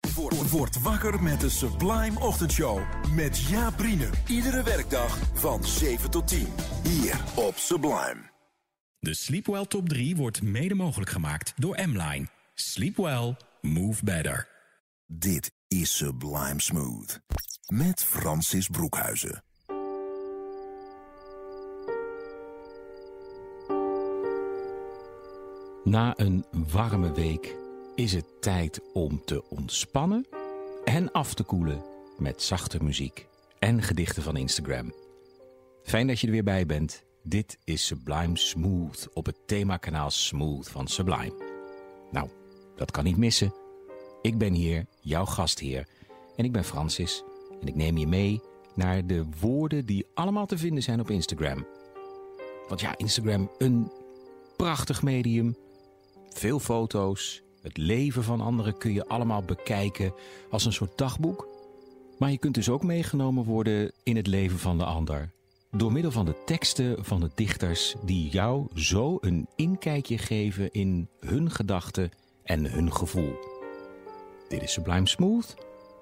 Word, word wakker met de Sublime Ochtendshow. Met Jaap Riene. Iedere werkdag van 7 tot 10. Hier op Sublime. De Sleepwell Top 3 wordt mede mogelijk gemaakt door M-Line. Sleep well, move better. Dit is Sublime Smooth. Met Francis Broekhuizen. Na een warme week is het tijd om te ontspannen en af te koelen met zachte muziek en gedichten van Instagram. Fijn dat je er weer bij bent. Dit is Sublime Smooth op het themakanaal Smooth van Sublime. Nou, dat kan niet missen. Ik ben hier, jouw gastheer, en ik ben Francis. En ik neem je mee naar de woorden die allemaal te vinden zijn op Instagram. Want ja, Instagram, een prachtig medium. Veel foto's, het leven van anderen kun je allemaal bekijken als een soort dagboek. Maar je kunt dus ook meegenomen worden in het leven van de ander. Door middel van de teksten van de dichters die jou zo een inkijkje geven in hun gedachten en hun gevoel. Dit is Sublime Smooth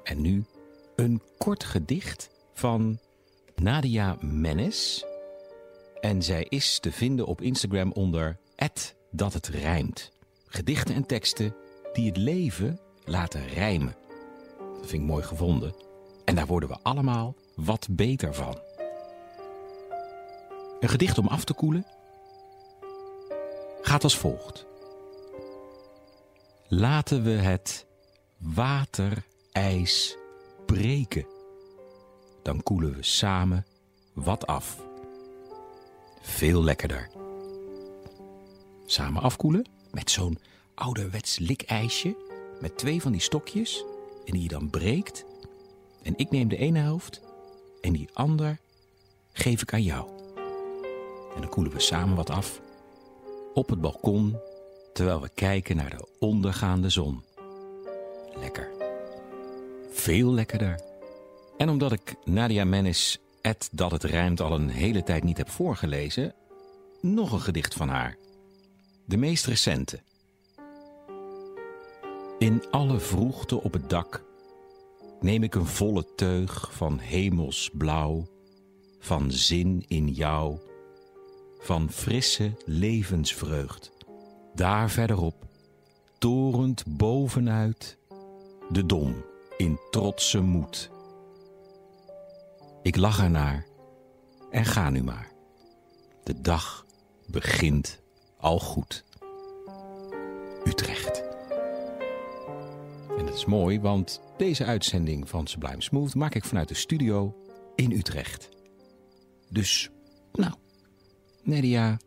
en nu een kort gedicht van Nadia Menes. En zij is te vinden op Instagram onder dat het rijmt. Gedichten en teksten die het leven laten rijmen. Dat vind ik mooi gevonden. En daar worden we allemaal wat beter van. Een gedicht om af te koelen gaat als volgt. Laten we het waterijs breken. Dan koelen we samen wat af. Veel lekkerder. Samen afkoelen met zo'n ouderwets likijsje met twee van die stokjes en die je dan breekt. En ik neem de ene helft en die ander geef ik aan jou. En dan koelen we samen wat af op het balkon terwijl we kijken naar de ondergaande zon. Lekker. Veel lekkerder. En omdat ik Nadia Menis, et dat het rijmt, al een hele tijd niet heb voorgelezen, nog een gedicht van haar. De meest recente. In alle vroegte op het dak neem ik een volle teug van hemelsblauw, van zin in jou, van frisse levensvreugd. Daar verderop, torend bovenuit, de dom in trotse moed. Ik lach ernaar en ga nu maar. De dag begint al goed. Utrecht. En dat is mooi, want deze uitzending van Sublime Smooth maak ik vanuit de studio in Utrecht. Dus, nou, Nadia,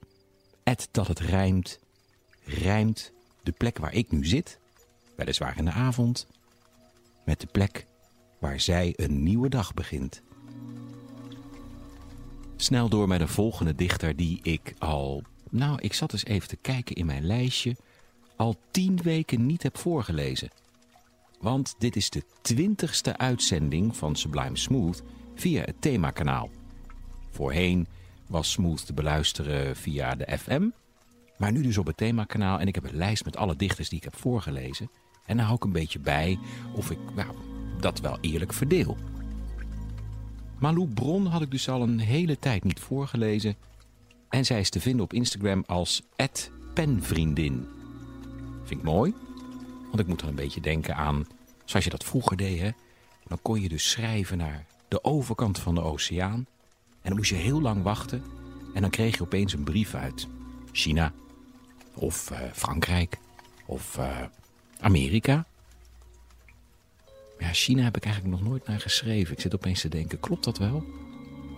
et dat het rijmt, rijmt de plek waar ik nu zit, weliswaar in de avond, met de plek waar zij een nieuwe dag begint. Snel door met een volgende dichter die ik al, nou, ik zat eens even te kijken in mijn lijstje, al tien weken niet heb voorgelezen. Want dit is de twintigste uitzending van Sublime Smooth via het themakanaal. Voorheen was Smooth te beluisteren via de FM. Maar nu dus op het themakanaal en ik heb een lijst met alle dichters die ik heb voorgelezen. En daar hou ik een beetje bij of ik nou, dat wel eerlijk verdeel. Malou Bron had ik dus al een hele tijd niet voorgelezen. En zij is te vinden op Instagram als penvriendin. Vind ik mooi, want ik moet dan een beetje denken aan zoals je dat vroeger deed. Hè? Dan kon je dus schrijven naar de overkant van de oceaan. En dan moest je heel lang wachten. En dan kreeg je opeens een brief uit China. Of uh, Frankrijk. Of uh, Amerika. Ja, China heb ik eigenlijk nog nooit naar geschreven. Ik zit opeens te denken, klopt dat wel?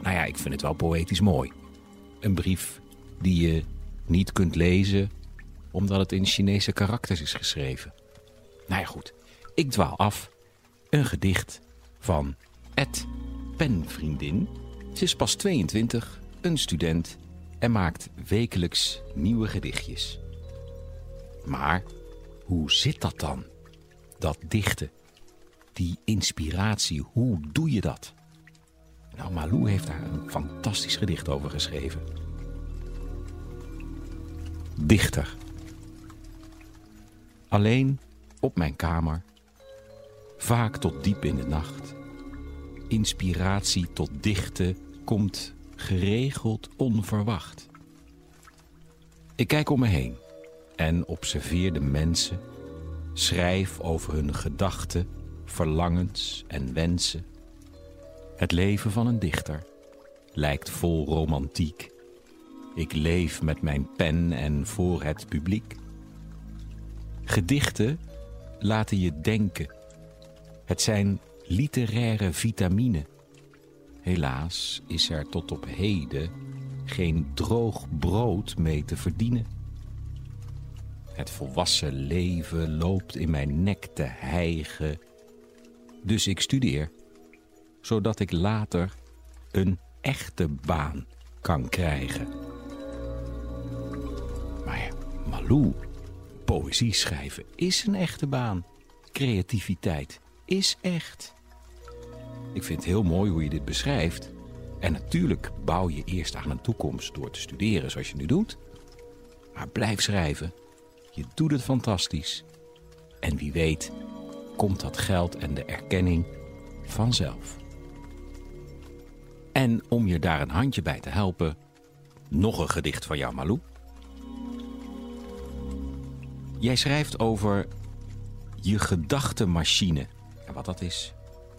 Nou ja, ik vind het wel poëtisch mooi. Een brief die je niet kunt lezen omdat het in Chinese karakters is geschreven. Nou ja, goed. Ik dwaal af. een gedicht van Ed Penvriendin. Ze is pas 22, een student en maakt wekelijks nieuwe gedichtjes. Maar hoe zit dat dan? Dat dichten, die inspiratie, hoe doe je dat? Nou, Malou heeft daar een fantastisch gedicht over geschreven. Dichter. Alleen op mijn kamer, vaak tot diep in de nacht. Inspiratie tot dichten komt geregeld onverwacht. Ik kijk om me heen en observeer de mensen, schrijf over hun gedachten, verlangens en wensen. Het leven van een dichter lijkt vol romantiek. Ik leef met mijn pen en voor het publiek. Gedichten laten je denken. Het zijn literaire vitamine. Helaas is er tot op heden geen droog brood mee te verdienen. Het volwassen leven loopt in mijn nek te hijgen. Dus ik studeer, zodat ik later een echte baan kan krijgen. Maar Malou, poëzie schrijven is een echte baan. Creativiteit is echt. Ik vind het heel mooi hoe je dit beschrijft. En natuurlijk bouw je eerst aan een toekomst door te studeren zoals je nu doet. Maar blijf schrijven. Je doet het fantastisch. En wie weet komt dat geld en de erkenning vanzelf. En om je daar een handje bij te helpen, nog een gedicht van jou, Malou. Jij schrijft over je gedachtenmachine. En wat dat is,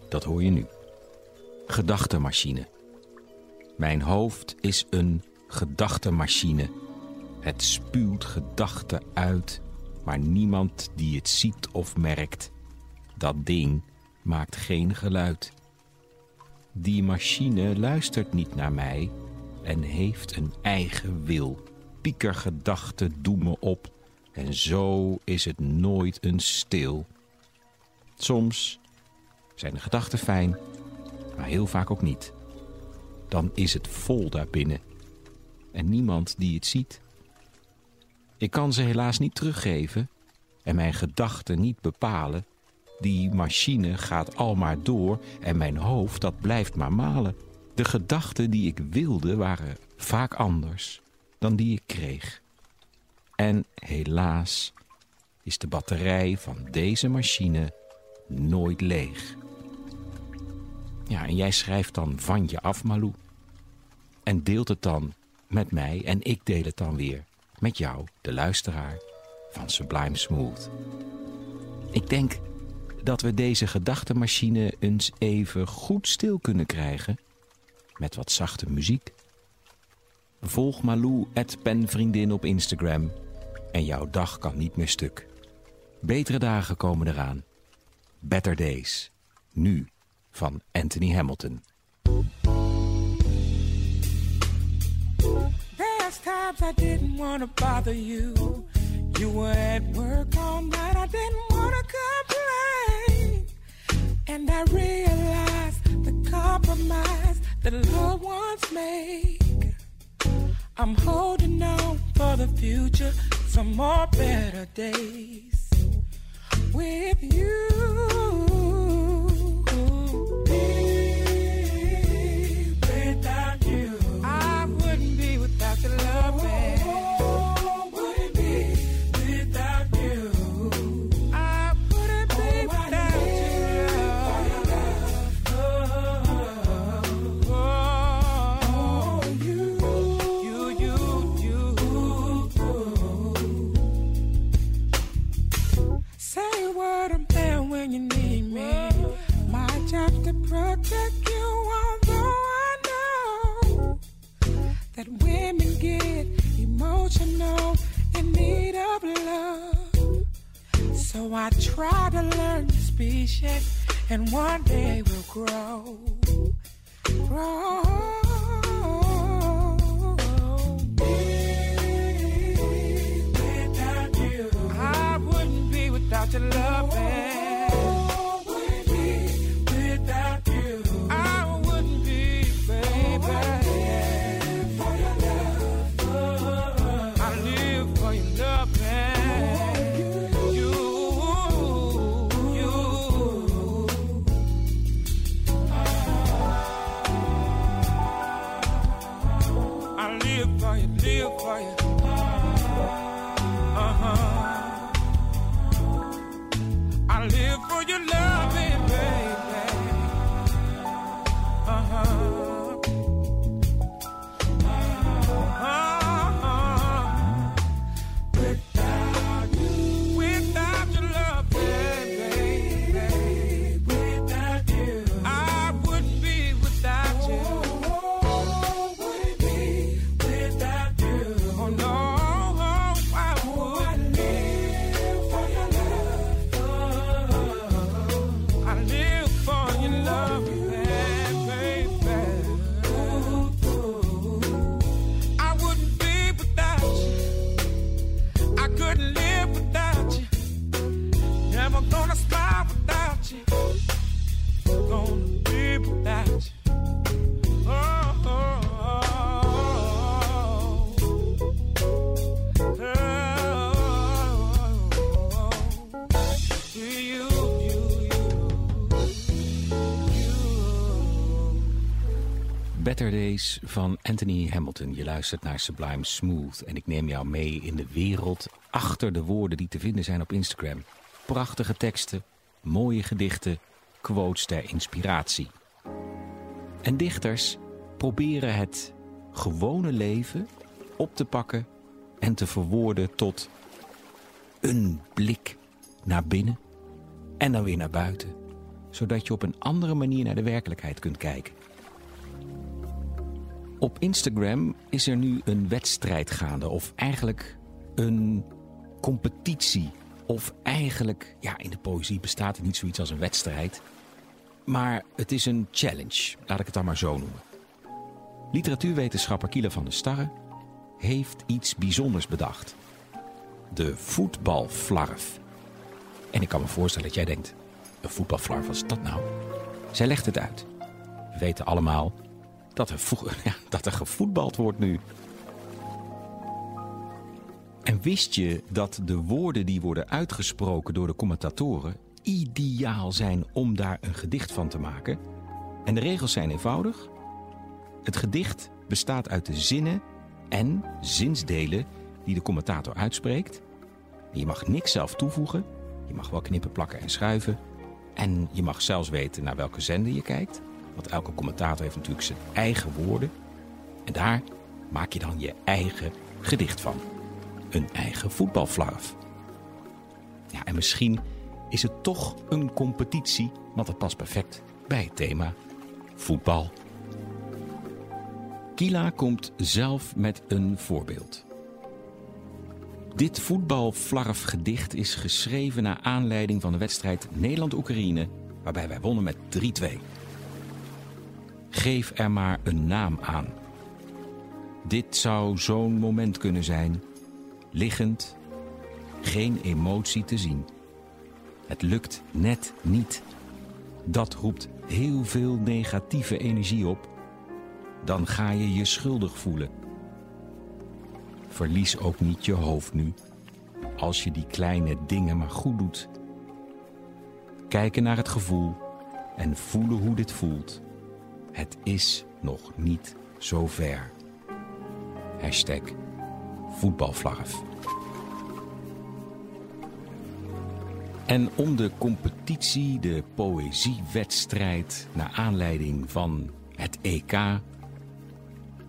dat hoor je nu. Gedachtenmachine. Mijn hoofd is een gedachtenmachine. Het spuwt gedachten uit, maar niemand die het ziet of merkt. Dat ding maakt geen geluid. Die machine luistert niet naar mij en heeft een eigen wil. Piekergedachten doen me op en zo is het nooit een stil. Soms zijn de gedachten fijn, maar heel vaak ook niet. Dan is het vol daarbinnen en niemand die het ziet. Ik kan ze helaas niet teruggeven en mijn gedachten niet bepalen. Die machine gaat al maar door en mijn hoofd dat blijft maar malen. De gedachten die ik wilde waren vaak anders dan die ik kreeg. En helaas is de batterij van deze machine nooit leeg. Ja, en jij schrijft dan van je af, Malou. En deelt het dan met mij en ik deel het dan weer met jou, de luisteraar van Sublime Smooth. Ik denk dat we deze gedachtenmachine eens even goed stil kunnen krijgen met wat zachte muziek. Volg Malou penvriendin op Instagram en jouw dag kan niet meer stuk. Betere dagen komen eraan. Better Days. Nu van Anthony Hamilton. There's times I didn't want to bother you. You were at work. I didn't want to. And I realize the compromise that loved ones make. I'm holding on for the future, some more better days with you. And one Better Days van Anthony Hamilton. Je luistert naar Sublime Smooth en ik neem jou mee in de wereld achter de woorden die te vinden zijn op Instagram. Prachtige teksten, mooie gedichten, quotes ter inspiratie. En dichters proberen het gewone leven op te pakken en te verwoorden tot een blik naar binnen en dan weer naar buiten. Zodat je op een andere manier naar de werkelijkheid kunt kijken. Op Instagram is er nu een wedstrijd gaande, of eigenlijk een competitie. Of eigenlijk, ja, in de poëzie bestaat er niet zoiets als een wedstrijd. Maar het is een challenge, laat ik het dan maar zo noemen. Literatuurwetenschapper Kiele van der Starre heeft iets bijzonders bedacht. De voetbalflarf. En ik kan me voorstellen dat jij denkt, een voetbalflarf, wat is dat nou? Zij legt het uit. We weten allemaal, dat er, ja, dat er gevoetbald wordt nu. En wist je dat de woorden die worden uitgesproken door de commentatoren ideaal zijn om daar een gedicht van te maken? En de regels zijn eenvoudig. Het gedicht bestaat uit de zinnen en zinsdelen die de commentator uitspreekt. Je mag niks zelf toevoegen. Je mag wel knippen, plakken en schuiven. En je mag zelfs weten naar welke zender je kijkt. Want elke commentator heeft natuurlijk zijn eigen woorden. En daar maak je dan je eigen gedicht van. Een eigen voetbalflarf. Ja, en misschien is het toch een competitie, want het past perfect bij het thema voetbal. Kila komt zelf met een voorbeeld. Dit voetbalflarfgedicht is geschreven naar aanleiding van de wedstrijd Nederland-Oekraïne, waarbij wij wonnen met 3-2. Geef er maar een naam aan. Dit zou zo'n moment kunnen zijn. Liggend, geen emotie te zien. Het lukt net niet. Dat roept heel veel negatieve energie op. Dan ga je je schuldig voelen. Verlies ook niet je hoofd nu, als je die kleine dingen maar goed doet. Kijken naar het gevoel en voelen hoe dit voelt. Het is nog niet zo ver. Hashtag voetbalvlarf. En om de competitie, de poëziewedstrijd... naar aanleiding van het EK...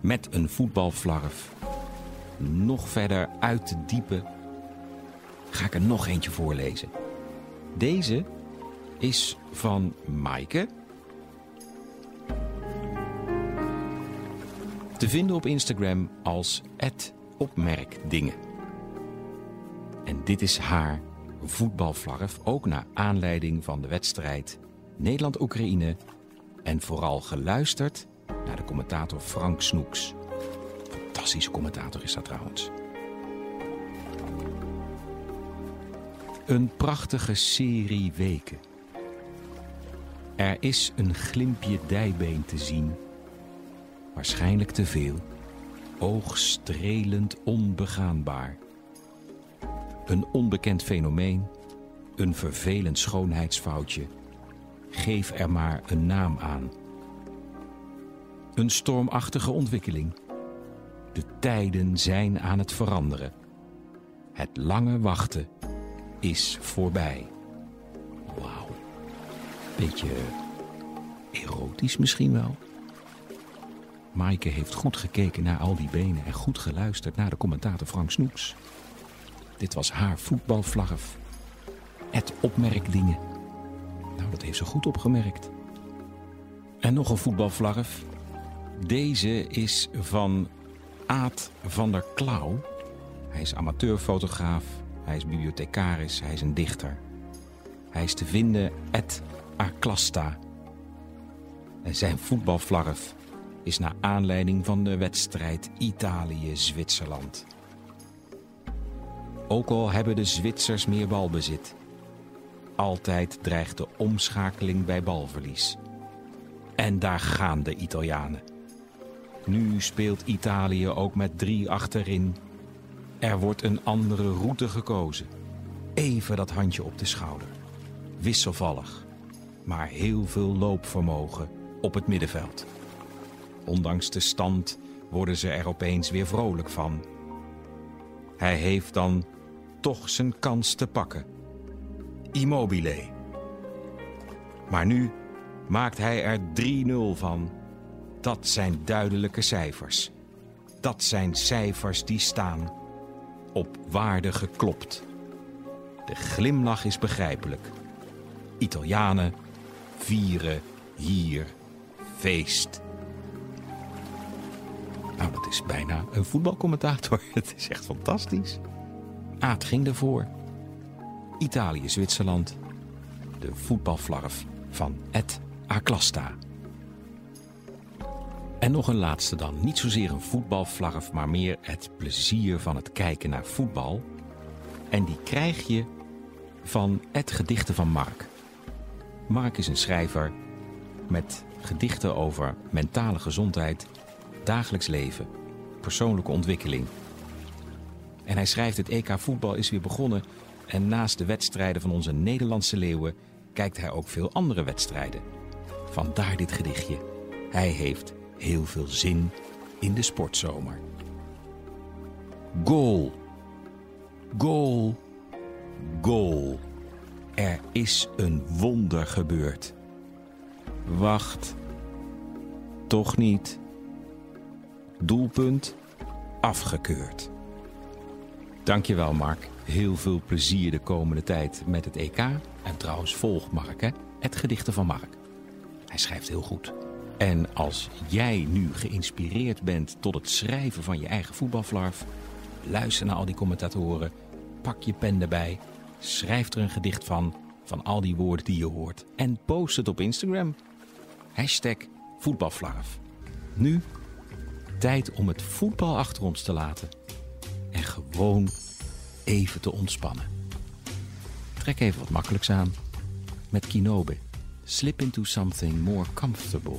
met een voetbalvlarf nog verder uit te diepen... ga ik er nog eentje voorlezen. Deze is van Maaike... Te vinden op Instagram als opmerkdingen. En dit is haar voetbalvlarf, ook naar aanleiding van de wedstrijd Nederland-Oekraïne. En vooral geluisterd naar de commentator Frank Snoeks. Fantastische commentator is dat trouwens. Een prachtige serie weken. Er is een glimpje dijbeen te zien waarschijnlijk te veel, oogstrelend onbegaanbaar. Een onbekend fenomeen, een vervelend schoonheidsfoutje. Geef er maar een naam aan. Een stormachtige ontwikkeling. De tijden zijn aan het veranderen. Het lange wachten is voorbij. Wauw. Beetje erotisch misschien wel. Maaike heeft goed gekeken naar al die benen en goed geluisterd naar de commentator Frank Snoeks. Dit was haar voetbalvlarf. Het opmerkdingen. Nou, dat heeft ze goed opgemerkt. En nog een voetbalvlarf. Deze is van Aad van der Klauw. Hij is amateurfotograaf, hij is bibliothecaris, hij is een dichter. Hij is te vinden at Aclasta. En zijn voetbalvlarf is naar aanleiding van de wedstrijd Italië-Zwitserland. Ook al hebben de Zwitsers meer balbezit. Altijd dreigt de omschakeling bij balverlies. En daar gaan de Italianen. Nu speelt Italië ook met drie achterin. Er wordt een andere route gekozen. Even dat handje op de schouder. Wisselvallig, maar heel veel loopvermogen op het middenveld. Ondanks de stand worden ze er opeens weer vrolijk van. Hij heeft dan toch zijn kans te pakken. Immobile. Maar nu maakt hij er 3-0 van. Dat zijn duidelijke cijfers. Dat zijn cijfers die staan op waarde geklopt. De glimlach is begrijpelijk. Italianen vieren hier feest. Is bijna een voetbalcommentator. Het is echt fantastisch. Aad ging ervoor. Italië, Zwitserland. De voetbalflarf van Ed Aclasta. En nog een laatste dan. Niet zozeer een voetbalflarf, maar meer het plezier van het kijken naar voetbal. En die krijg je van het Gedichten van Mark. Mark is een schrijver met gedichten over mentale gezondheid, dagelijks leven, persoonlijke ontwikkeling. En hij schrijft: Het EK voetbal is weer begonnen. En naast de wedstrijden van onze Nederlandse leeuwen kijkt hij ook veel andere wedstrijden. Vandaar dit gedichtje. Hij heeft heel veel zin in de sportzomer. Goal. Goal. Goal. Er is een wonder gebeurd. Wacht. Toch niet. Doelpunt afgekeurd. Dankjewel Mark. Heel veel plezier de komende tijd met het EK. En trouwens volg Mark hè. Het gedichten van Mark. Hij schrijft heel goed. En als jij nu geïnspireerd bent tot het schrijven van je eigen voetbalflarf, luister naar al die commentatoren, pak je pen erbij, schrijf er een gedicht van, van al die woorden die je hoort en post het op Instagram. Hashtag voetbalflarf. Nu tijd om het voetbal achter ons te laten en gewoon even te ontspannen. Trek even wat makkelijks aan met Kinobe. Slip into something more comfortable.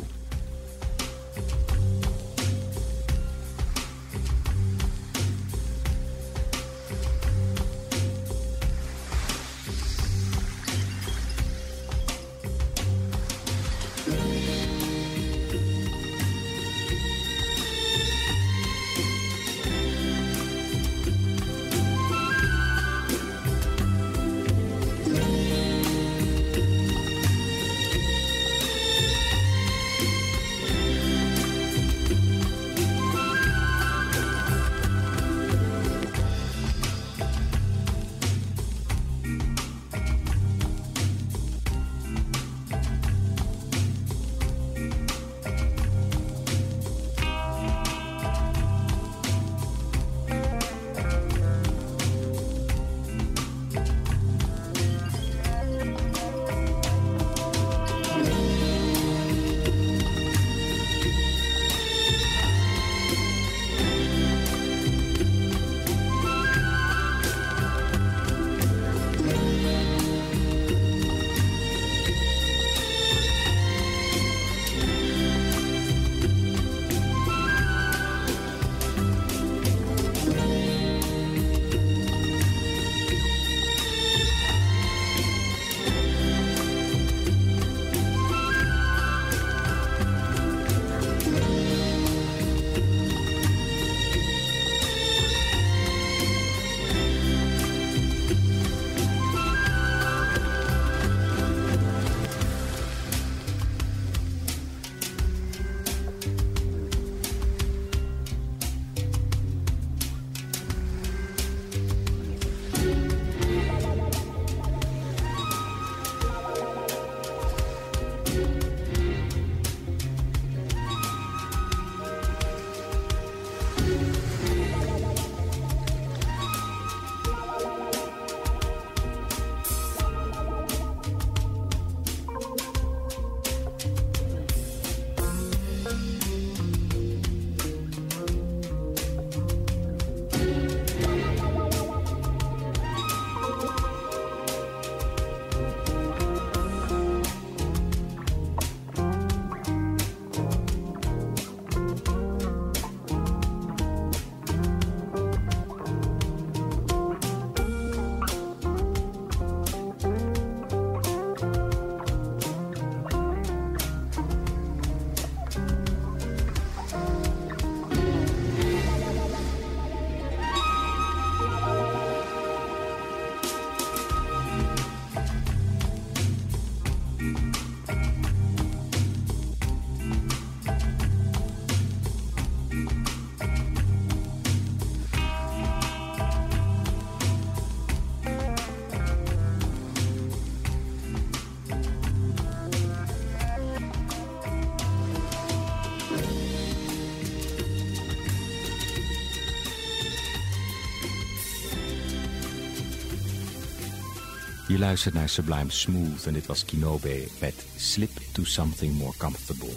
Je luistert naar Sublime Smooth en dit was Kinobe met Slip to Something More Comfortable.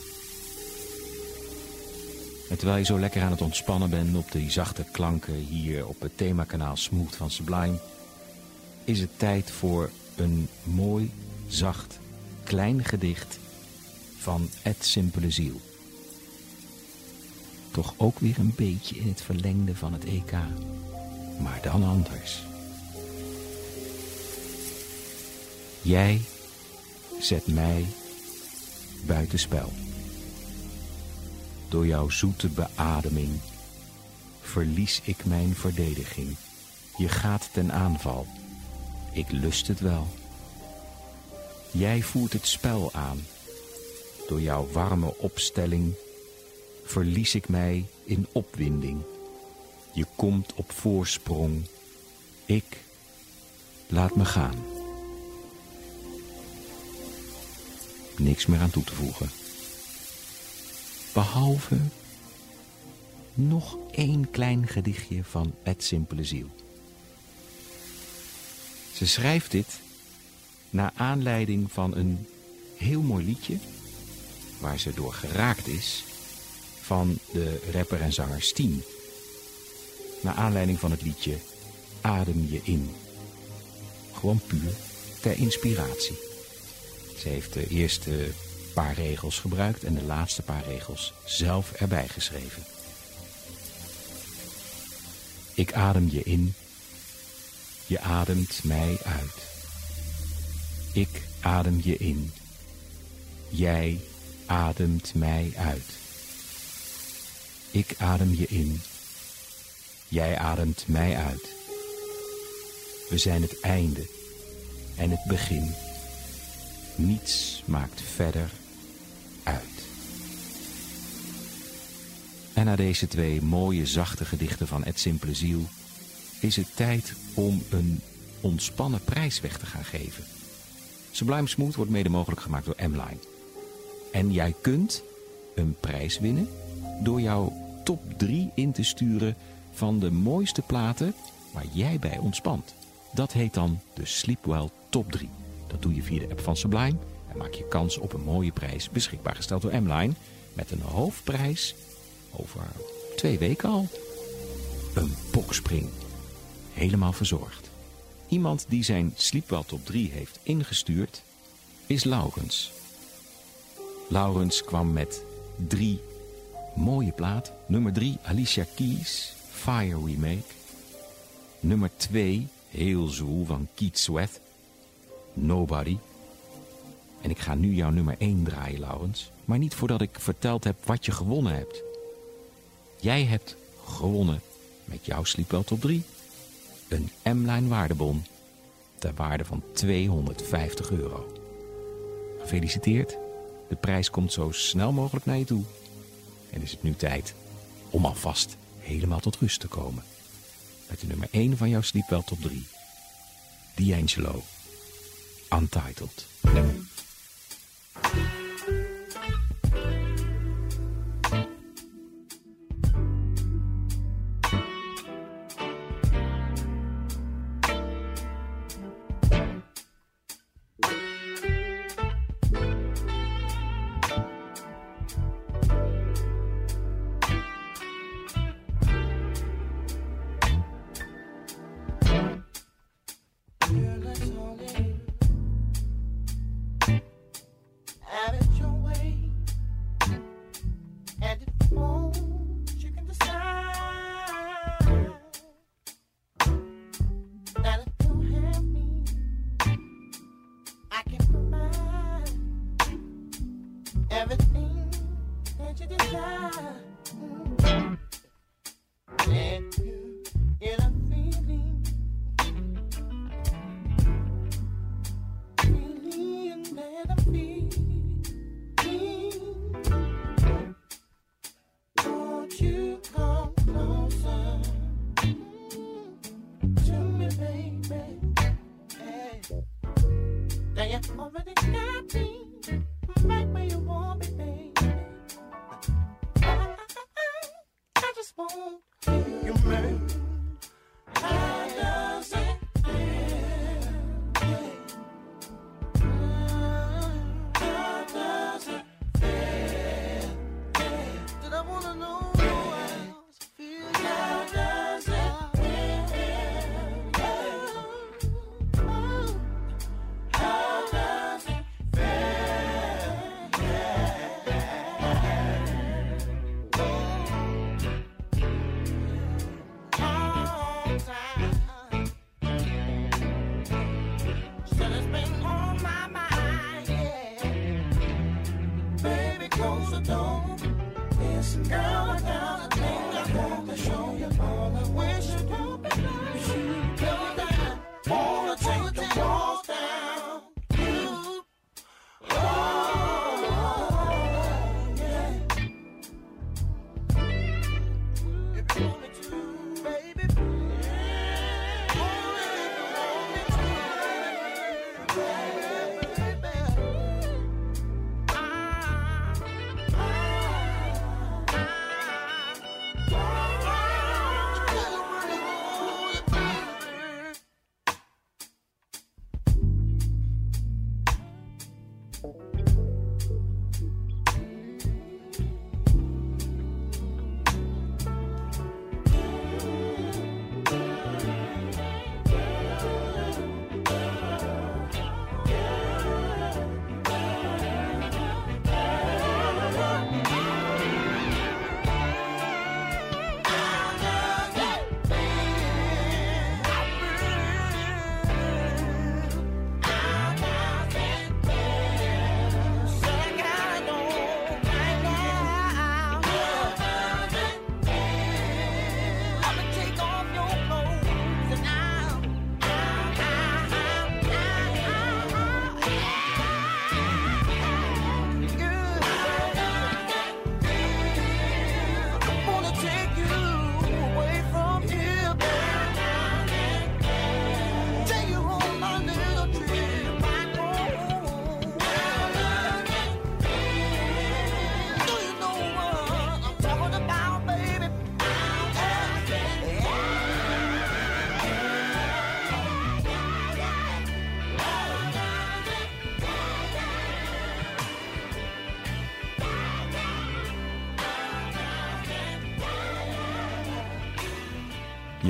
En terwijl je zo lekker aan het ontspannen bent op die zachte klanken hier op het themakanaal Smooth van Sublime, is het tijd voor een mooi, zacht, klein gedicht van Ed Simpele Ziel. Toch ook weer een beetje in het verlengde van het EK, maar dan anders. Jij zet mij buitenspel. Door jouw zoete beademing verlies ik mijn verdediging. Je gaat ten aanval. Ik lust het wel. Jij voert het spel aan. Door jouw warme opstelling verlies ik mij in opwinding. Je komt op voorsprong. Ik laat me gaan. Niks meer aan toe te voegen. Behalve nog één klein gedichtje van Het Simpele Ziel. Ze schrijft dit naar aanleiding van een heel mooi liedje... waar ze door geraakt is van de rapper en zanger Steen. Naar aanleiding van het liedje Adem je in. Gewoon puur ter inspiratie. Ze heeft de eerste paar regels gebruikt en de laatste paar regels zelf erbij geschreven. Ik adem je in, je ademt mij uit. Ik adem je in, jij ademt mij uit. Ik adem je in, jij ademt mij uit. We zijn het einde en het begin. Niets maakt verder uit. En na deze twee mooie zachte gedichten van Ed Simple Ziel... is het tijd om een ontspannen prijs weg te gaan geven. Sublime Smooth wordt mede mogelijk gemaakt door M-Line. En jij kunt een prijs winnen door jouw top 3 in te sturen van de mooiste platen waar jij bij ontspant. Dat heet dan de Sleepwell Top 3. Dat doe je via de app van Sublime en maak je kans op een mooie prijs beschikbaar gesteld door M-Line. Met een hoofdprijs over twee weken al. Een bokspring. Helemaal verzorgd. Iemand die zijn Sleepwell Top 3 heeft ingestuurd is Laurens. Laurens kwam met drie mooie plaat. Nummer 3 Alicia Keys, Fire Remake. Nummer 2 heel zoel van Keith Sweat, Nobody. En ik ga nu jouw nummer 1 draaien, Laurens. Maar niet voordat ik verteld heb wat je gewonnen hebt. Jij hebt gewonnen met jouw Sleepwell Top 3 een M-Line waardebon ter waarde van 250 euro. Gefeliciteerd, de prijs komt zo snel mogelijk naar je toe. En is het nu tijd om alvast helemaal tot rust te komen. Met de nummer 1 van jouw Sleepwell Top 3. D'Angelo. Untitled.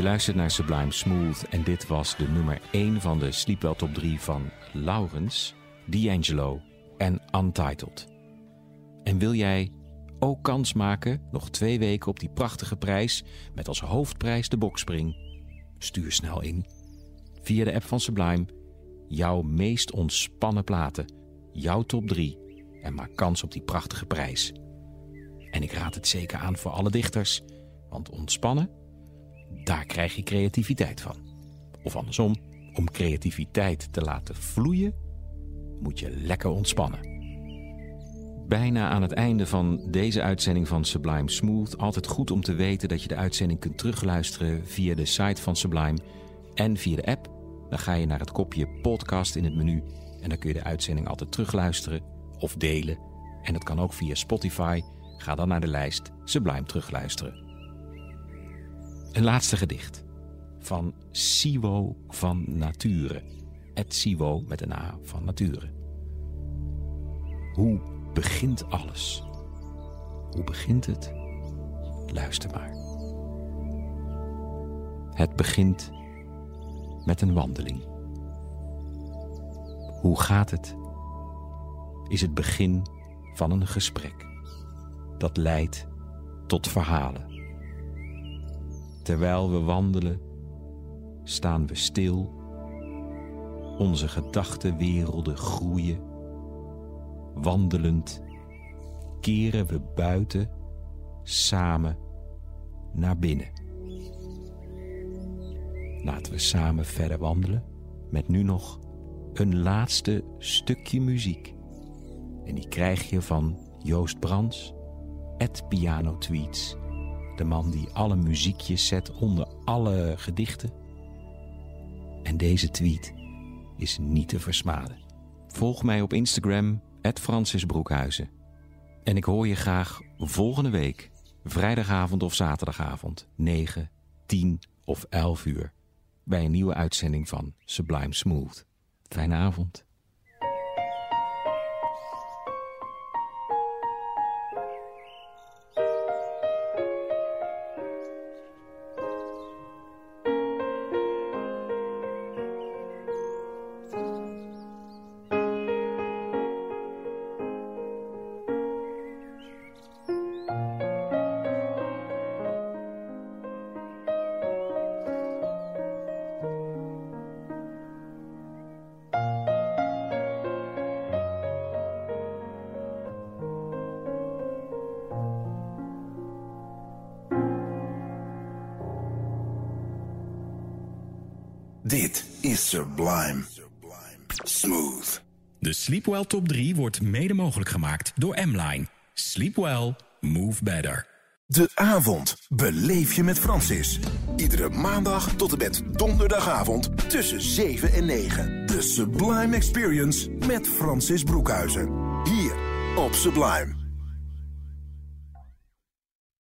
Luistert naar Sublime Smooth en dit was de nummer 1 van de Sleepwell Top 3 van Laurens, D'Angelo en Untitled. En wil jij ook kans maken, nog twee weken op die prachtige prijs, met als hoofdprijs de bokspring? Stuur snel in, via de app van Sublime, jouw meest ontspannen platen, jouw top 3 en maak kans op die prachtige prijs. En ik raad het zeker aan voor alle dichters, want ontspannen daar krijg je creativiteit van. Of andersom, om creativiteit te laten vloeien, moet je lekker ontspannen. Bijna aan het einde van deze uitzending van Sublime Smooth. Altijd goed om te weten dat je de uitzending kunt terugluisteren via de site van Sublime en via de app. Dan ga je naar het kopje podcast in het menu en dan kun je de uitzending altijd terugluisteren of delen. En dat kan ook via Spotify. Ga dan naar de lijst Sublime terugluisteren. Een laatste gedicht van Siwo van Nature. Het Siwo met een A van Nature. Hoe begint alles? Hoe begint het? Luister maar. Het begint met een wandeling. Hoe gaat het? Is het begin van een gesprek dat leidt tot verhalen Terwijl we wandelen, staan we stil. Onze gedachtenwerelden groeien. Wandelend keren we buiten samen naar binnen. Laten we samen verder wandelen met nu nog een laatste stukje muziek. En die krijg je van Joost Brands, at Piano Tweets de man die alle muziekjes zet onder alle gedichten. En deze tweet is niet te versmaden. Volg mij op Instagram, Francis Broekhuizen. En ik hoor je graag volgende week, vrijdagavond of zaterdagavond, 9, 10 of 11 uur, bij een nieuwe uitzending van Sublime Smooth. Fijne avond. Dit is Sublime. Smooth. De Sleepwell Top 3 wordt mede mogelijk gemaakt door M-Line. Sleep well, move better. De avond beleef je met Francis. Iedere maandag tot en met donderdagavond tussen 7 en 9. De Sublime Experience met Francis Broekhuizen. Hier op Sublime.